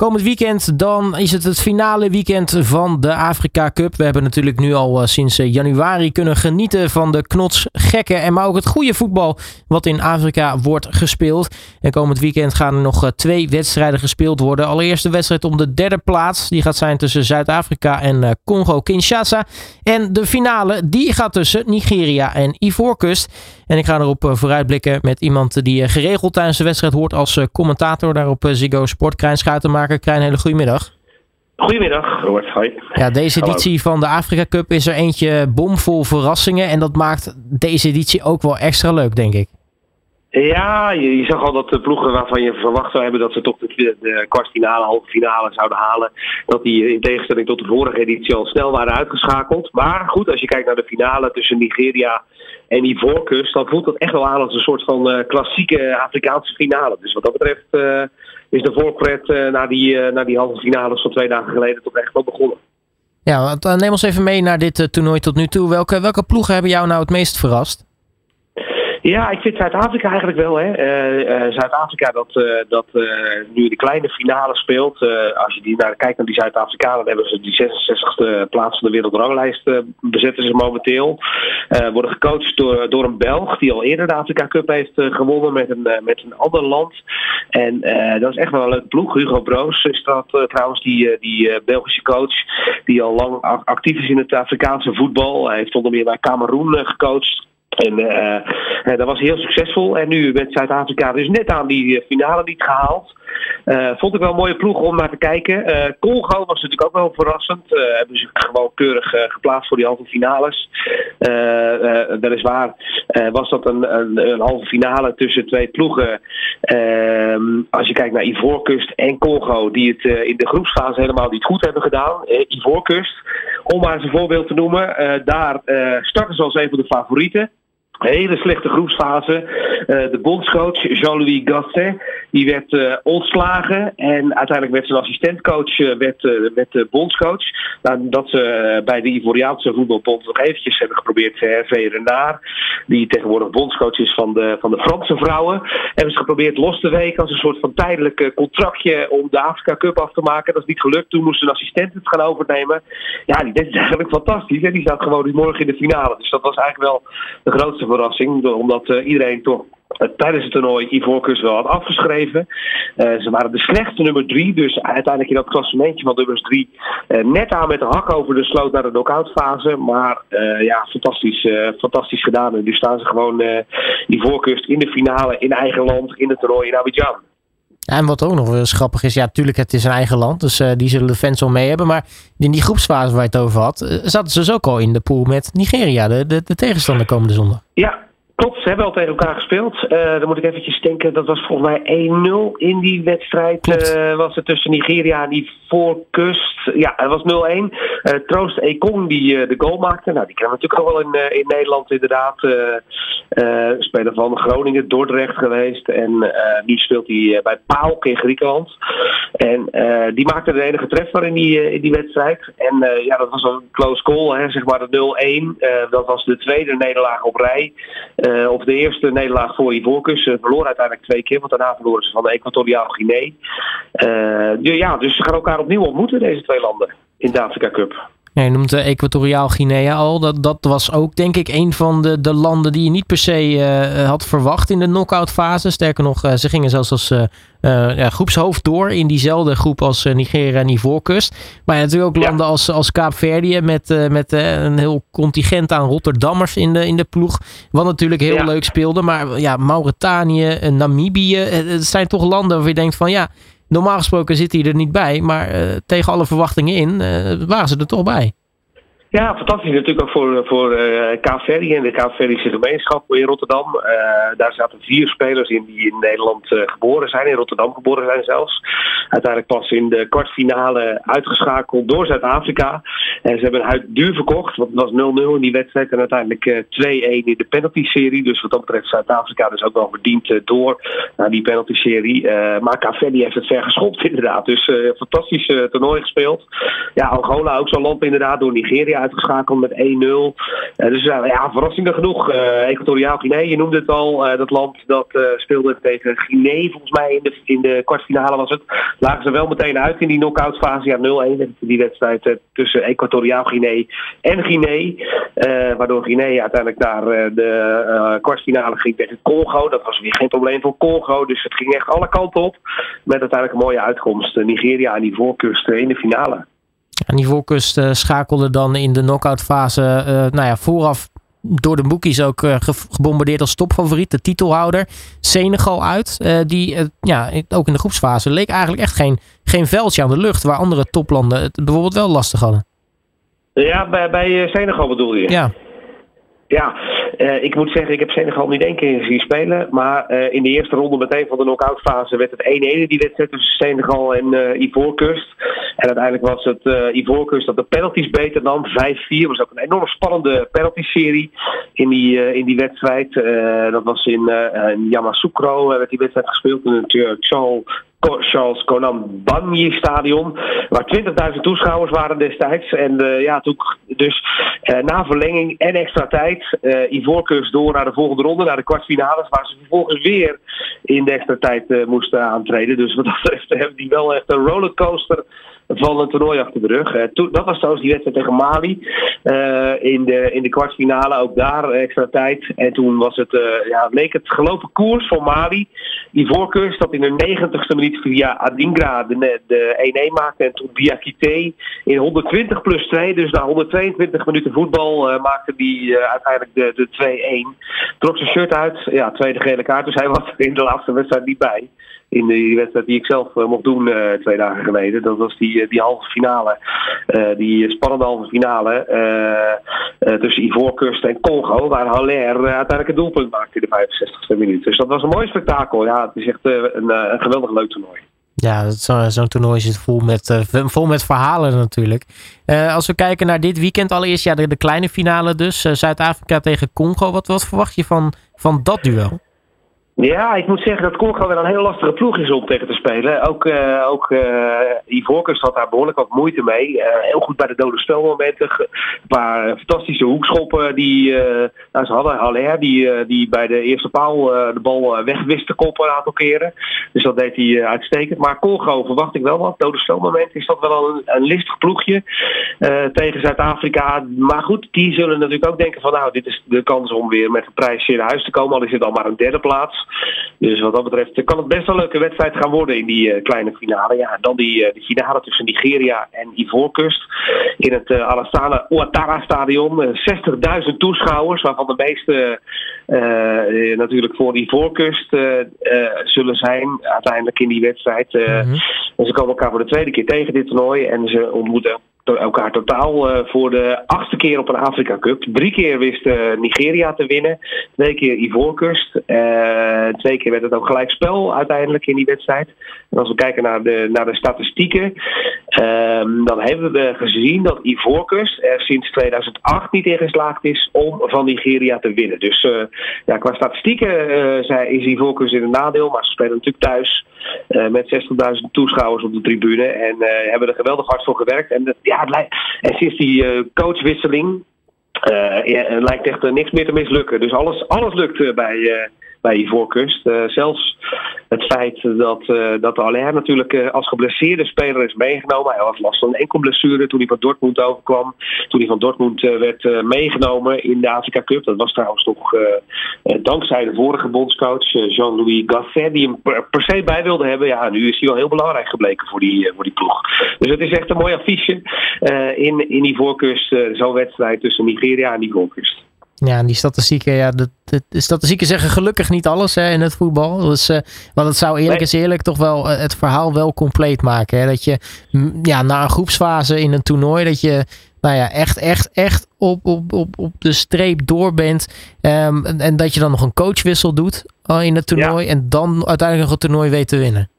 Komend weekend dan is het het finale weekend van de Afrika Cup. We hebben natuurlijk nu al eh, sinds eh, januari kunnen genieten van de knotsgekke en maar ook het goede voetbal wat in Afrika wordt gespeeld. En komend weekend gaan er nog eh, twee wedstrijden gespeeld worden. Allereerst de wedstrijd om de derde plaats. Die gaat zijn tussen Zuid-Afrika en Congo-Kinshasa. En de finale die gaat tussen Nigeria en Ivoorkust. En ik ga erop vooruitblikken met iemand die geregeld tijdens de wedstrijd hoort als commentator daar op Ziggo Sport. Krijn. Krijn, hele goedemiddag. Goedemiddag, Robert. Hoi. Ja, deze editie van de Afrika Cup is er eentje bomvol verrassingen. En dat maakt deze editie ook wel extra leuk, denk ik. Ja, je, zag al dat de ploegen waarvan je verwacht zou hebben dat ze toch de, de kwartfinale, halve finale zouden halen, dat die in tegenstelling tot de vorige editie al snel waren uitgeschakeld. Maar goed, als je kijkt naar de finale tussen Nigeria en Ivoorkust, dan voelt dat echt wel aan als een soort van uh, klassieke Afrikaanse finale. Dus wat dat betreft uh, is de voorpret uh, naar, die, die halve finales van twee dagen geleden toch echt wel begonnen. Ja, neem ons even mee naar dit toernooi tot nu toe. Welke, welke ploegen hebben jou nou het meest verrast? Ja, ik vind Zuid-Afrika eigenlijk wel. Hè. Uh, uh, Zuid-Afrika dat, uh, dat nu de kleine finale speelt. als je die naar, kijkt naar die Zuid-Afrikanen, dan hebben ze die 66e plaats van de wereldranglijst bezetten ze momenteel. worden gecoacht door, door een Belg die al eerder de Afrika Cup heeft gewonnen met een, met een ander land. En dat is echt wel een leuke ploeg. Hugo Broos is dat trouwens, die, die Belgische coach die al lang actief is in het Afrikaanse voetbal. Hij heeft onder meer bij Cameroen gecoacht. En uh, dat was heel succesvol. En nu met Zuid-Afrika dus net aan die eh, finale niet gehaald. Vond ik wel een mooie ploeg om naar te kijken. Uh, Congo was natuurlijk ook wel verrassend. Uh, hebben ze gewoon keurig geplaatst voor die halve finales. weliswaar was dat een, een, een, halve finale tussen twee ploegen. Ehm, als je kijkt naar Ivoorkust en Congo, die het in de groepsfase helemaal niet goed hebben gedaan. Ivoorkust, om maar eens een voorbeeld te noemen. daar starten ze als een van de favorieten hele slechte groepsfase. Uh, de bondscoach Jean-Louis Gasset die werd uh, ontslagen en uiteindelijk werd zijn assistentcoach uh, werd, werd bondscoach. Nadat ze bij de Ivoriaanse voetbalbond nog eventjes hebben geprobeerd Hervé Renard, die tegenwoordig bondscoach is van de, van de Franse vrouwen, hebben ze geprobeerd los te weken als een soort van tijdelijk contractje om de Afrika Cup af te maken. Dat is niet gelukt. Toen moest een assistent het gaan overnemen. Ja, die het eigenlijk fantastisch. Die staat gewoon morgen in de finale. Dus dat was eigenlijk wel de grootste verrassing. Omdat uh, iedereen toch tijdens het toernooi Ivoorkust wel had afgeschreven. Uh, ze waren de slechtste nummer drie. Dus uiteindelijk in dat klassementje van nummers drie net aan met de hak over de sloot naar de knock fase. Maar ja, fantastisch, fantastisch gedaan. En nu staan ze gewoon Ivoorkust in de finale in eigen land in het toernooi in Abidjan. Ja, en wat ook nog eens grappig is, ja, natuurlijk, het is een eigen land, dus uh, die zullen de fans wel mee hebben. Maar in die groepsfase waar je het over had, uh, zaten ze dus ook al in de pool met Nigeria, de, de, de tegenstander komende zondag. Ja, Klopt, ze hebben al tegen elkaar gespeeld. Uh, dan moet ik eventjes denken, dat was volgens mij 1-0 in die wedstrijd. Was het tussen Nigeria en die voorkust. Ja, het was 0-1. Uh, eh, Troost Ekong die de goal maakte. Nou, die kennen we natuurlijk al wel in, in Nederland inderdaad. Speler van Groningen, Dordrecht geweest. En nu speelt hij bij PAOK in Griekenland. En die maakte de enige treffer in die, in die wedstrijd. En ja, dat was een close goal, hè, zeg maar de 0-1. dat was de tweede nederlaag op rij. Of de eerste nederlaag voor Ivoorkust. Ze verloren uiteindelijk twee keer, want daarna verloren ze van de Equatoriaal Guinea. Ja, dus ze gaan elkaar opnieuw ontmoeten, deze twee landen, in de Afrika Cup. Ja, je noemt Equatoriaal Guinea al. Dat, dat was ook denk ik een van de, de landen die je niet per se uh, had verwacht in de knock-out fase. Sterker nog, uh, ze gingen zelfs als uh, ja, groepshoofd door in diezelfde groep als Nigeria en Ivoorkust. Maar ja, natuurlijk ook landen als, als Kaapverdië met, met een heel contingent aan Rotterdammers in de, in de ploeg. Wat natuurlijk heel leuk speelde. Maar ja, Mauritanië, Namibië, het zijn toch landen waar je denkt van ja Normaal gesproken zit hij er niet bij, maar uh, tegen alle verwachtingen in uh, waren ze er toch bij. Ja, fantastisch natuurlijk ook voor, voor uh, Kaapverdi en de Kaapverdische gemeenschap in Rotterdam. Daar zaten vier spelers in die in Nederland geboren zijn, in Rotterdam geboren zijn zelfs. Uiteindelijk pas in de kwartfinale uitgeschakeld door Zuid-Afrika. En ze hebben huid duur verkocht, want het was 0-0 in die wedstrijd. En uiteindelijk 2-1 in de penalty-serie. Dus wat dat betreft Zuid-Afrika dus ook wel verdiend door Nou, die penalty-serie. maar Cavelli heeft het ver geschopt inderdaad. Dus fantastisch toernooi gespeeld. Ja, Angola ook zo'n land inderdaad door Nigeria uitgeschakeld met 1-0. dus ja, verrassingen genoeg. Equatoriaal Guinea, je noemde het al. dat land dat speelde tegen Guinea volgens mij in de, in de kwartfinale was het. Lagen ze wel meteen uit in die knock-out fase. Ja, 0-1 die wedstrijd tussen Equatoriaal Guinea en Guinea. waardoor Guinea uiteindelijk naar de uh, kwartfinale ging tegen Congo. Dat was weer geen probleem voor Congo. Dus het ging echt alle kanten op. Met uiteindelijk een mooie uitkomst. Nigeria aan die voorkust in de finale. En die voorkust schakelde dan in de knock-out fase nou ja, vooraf door de boekies ook gebombardeerd als topfavoriet. De titelhouder Senegal uit. die ja, ook in de groepsfase leek eigenlijk echt geen, geen veldje aan de lucht. Waar andere toplanden het bijvoorbeeld wel lastig hadden. Ja, bij, bij Senegal bedoel je? Ja. Ja, uh, ik moet zeggen, ik heb Senegal niet één keer zien spelen. Maar uh, in de eerste ronde meteen van de knock-out fase werd het 1-1 die wedstrijd tussen Senegal en uh, Ivoorkust. En uiteindelijk was het Ivoorkust dat de penalties beter dan 5-4. was ook een enorm spannende penalty-serie in die, in die wedstrijd. dat was in, in Yamoussoukro werd die wedstrijd gespeeld. In het Charles Charles Conan Banyi Stadion. Waar 20.000 toeschouwers waren destijds. En uh, ja, toen dus uh, na verlenging en extra tijd. Uh, Ivoorkust door naar de volgende ronde, naar de kwartfinales. Waar ze vervolgens weer in de extra tijd moesten aantreden. Dus wat dat hebben die wel echt een rollercoaster van een toernooi achter de rug. Uh, dat was trouwens die wedstrijd tegen Mali uh, in, de, in de kwartfinale. Ook daar extra tijd. En toen was het, ja, leek het gelopen koers voor Mali. Die voorkeurs dat in de negentigste minuut via Adingra de, de 1-1 maakte. En toen Biakite in 120 plus 2, dus na 122 minuten voetbal, maakte die uiteindelijk de, de 2-1. Trok zijn shirt uit, ja, tweede gele kaart. Dus hij was er in de laatste wedstrijd niet bij in die wedstrijd die ik zelf mocht doen twee dagen geleden. Dat was die, die halve finale. Uh, die spannende halve finale tussen Ivoorkust en Congo. Waar Haller uiteindelijk een doelpunt maakte in de 65e minuut. Dus dat was een mooi spektakel. Ja, het is echt een, een geweldig leuk toernooi. Ja, zo'n zo toernooi zit vol met, vol met verhalen natuurlijk. als we kijken naar dit weekend, allereerst ja, de, de kleine finale dus. Zuid-Afrika tegen Congo. Wat, wat verwacht je van, van dat duel? Ja, ik moet zeggen dat Congo weer een hele lastige ploeg is om tegen te spelen. Ook, uh, ook uh, had daar behoorlijk wat moeite mee. Uh, heel goed bij de dode spelmomenten. Een paar fantastische hoekschoppen die nou, ze hadden. Haller die, die bij de eerste paal de bal weg wist te koppen een aantal keren. Dus dat deed hij uitstekend. Maar Congo verwacht ik wel wat. Dode spelmomenten is dat wel een, een listig ploegje tegen Zuid-Afrika. Maar goed, die zullen natuurlijk ook denken van nou, dit is de kans om weer met een prijsje naar huis te komen. Al is het al maar een derde plaats. Dus wat dat betreft kan het best wel een leuke wedstrijd gaan worden in die uh, kleine finale. Ja, dan die, uh, die finale tussen Nigeria en Ivoorkust. In het uh, Alassane Ouattara stadion. 60.000 toeschouwers, waarvan de meeste natuurlijk voor Ivoorkust zullen zijn. Uiteindelijk in die wedstrijd. Mm -hmm. En ze komen elkaar voor de tweede keer tegen dit toernooi. En ze ontmoeten elkaar totaal uh, voor de achtste keer op een Afrika Cup. Drie keer wist uh, Nigeria te winnen. Twee keer Ivoorkust. Uh, twee keer werd het ook gelijkspel uiteindelijk in die wedstrijd. En als we kijken naar de, naar de statistieken. Ehm, dan hebben we gezien dat Ivoorkust er sinds 2008 niet in geslaagd is om van Nigeria te winnen. Dus ja, qua statistieken is Ivoorkust in een nadeel. Maar ze spelen natuurlijk thuis. met 60.000 toeschouwers op de tribune. En hebben er geweldig hard voor gewerkt. En ja, en sinds die uh, coachwisseling ja, lijkt echt uh, niks meer te mislukken. Dus alles, alles lukt bij, bij Ivoorkust. Uh, zelfs het feit dat, uh, dat natuurlijk uh, als geblesseerde speler is meegenomen. Hij had last van een enkel blessure toen hij van Dortmund overkwam. Toen hij van Dortmund werd meegenomen in de Afrika Cup. Dat was trouwens nog dankzij de vorige bondscoach Jean-Louis Gasset. Die hem per, per, se bij wilde hebben. Ja, nu is hij wel heel belangrijk gebleken voor die, voor die ploeg. Dus het is echt een mooi affiche in, in Ivoorkust. Zo'n wedstrijd tussen Nigeria en Ivoorkust. Ja, en die statistieken, ja, de, de, statistieken zeggen gelukkig niet alles hè, in het voetbal. Dus, uh, want het zou eerlijk is eerlijk toch wel het verhaal wel compleet maken. Hè? Dat je ja, na een groepsfase in een toernooi, dat je nou ja, echt, echt, echt op, op, op, op de streep door bent. Um, en, en, dat je dan nog een coachwissel doet in het toernooi. En dan uiteindelijk nog het toernooi weet te winnen.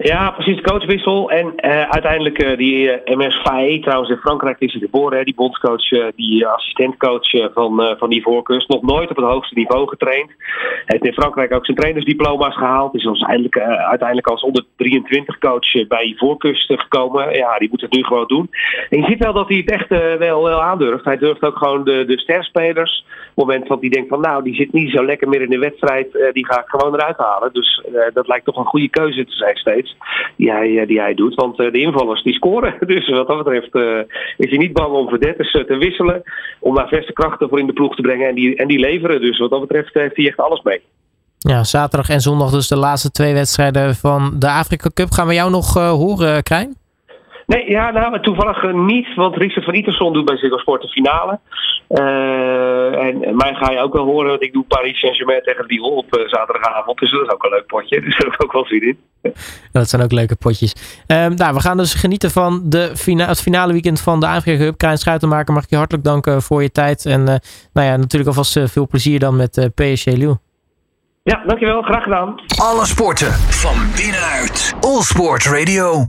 Ja, precies, de coachwissel. En uh, uiteindelijk uh, die uh, MS Faye, trouwens in Frankrijk is hij geboren, hè, die bondscoach, die assistentcoach van, van die voorkust. Nog nooit op het hoogste niveau getraind. Hij heeft in Frankrijk ook zijn trainersdiploma's gehaald. Is ons eindelijk, uiteindelijk als onder 23 coach bij voorkust gekomen. Ja, die moet het nu gewoon doen. En je ziet wel dat hij het echt wel, wel aandurft. Hij durft ook gewoon de, de sterspelers. Op het moment dat hij denkt van nou, die zit niet zo lekker meer in de wedstrijd. die ga ik gewoon eruit halen. Dus dat lijkt toch een goede keuze te zijn steeds die hij, die hij doet. Want de invallers die scoren. Dus wat dat betreft is hij niet bang om verdetters te wisselen. Om daar verse krachten voor in de ploeg te brengen. En die, en die leveren. Dus wat dat betreft heeft hij echt alles mee. Ja, zaterdag en zondag dus de laatste twee wedstrijden van de Afrika Cup. Gaan we jou nog horen, Krijn? Nee, ja, nou, toevallig niet, want Richard van Iterson doet bij Ziggo Sport de finale. Uh, en mij ga je ook wel horen, want ik doe Paris Saint-Germain tegen Lille op uh, zaterdagavond. Dus dat is ook een leuk potje, dus daar heb ik ook wel zin in. Dat zijn ook leuke potjes. Um, nou, we gaan dus genieten van de fina het finale weekend van de Afrika Cup. Krijn Schuitenmaker, mag ik je hartelijk danken voor je tijd. En uh, nou ja, natuurlijk alvast veel plezier dan met PSG Lille. Ja, dankjewel. Graag gedaan. Alle sporten van binnenuit. All Sport Radio.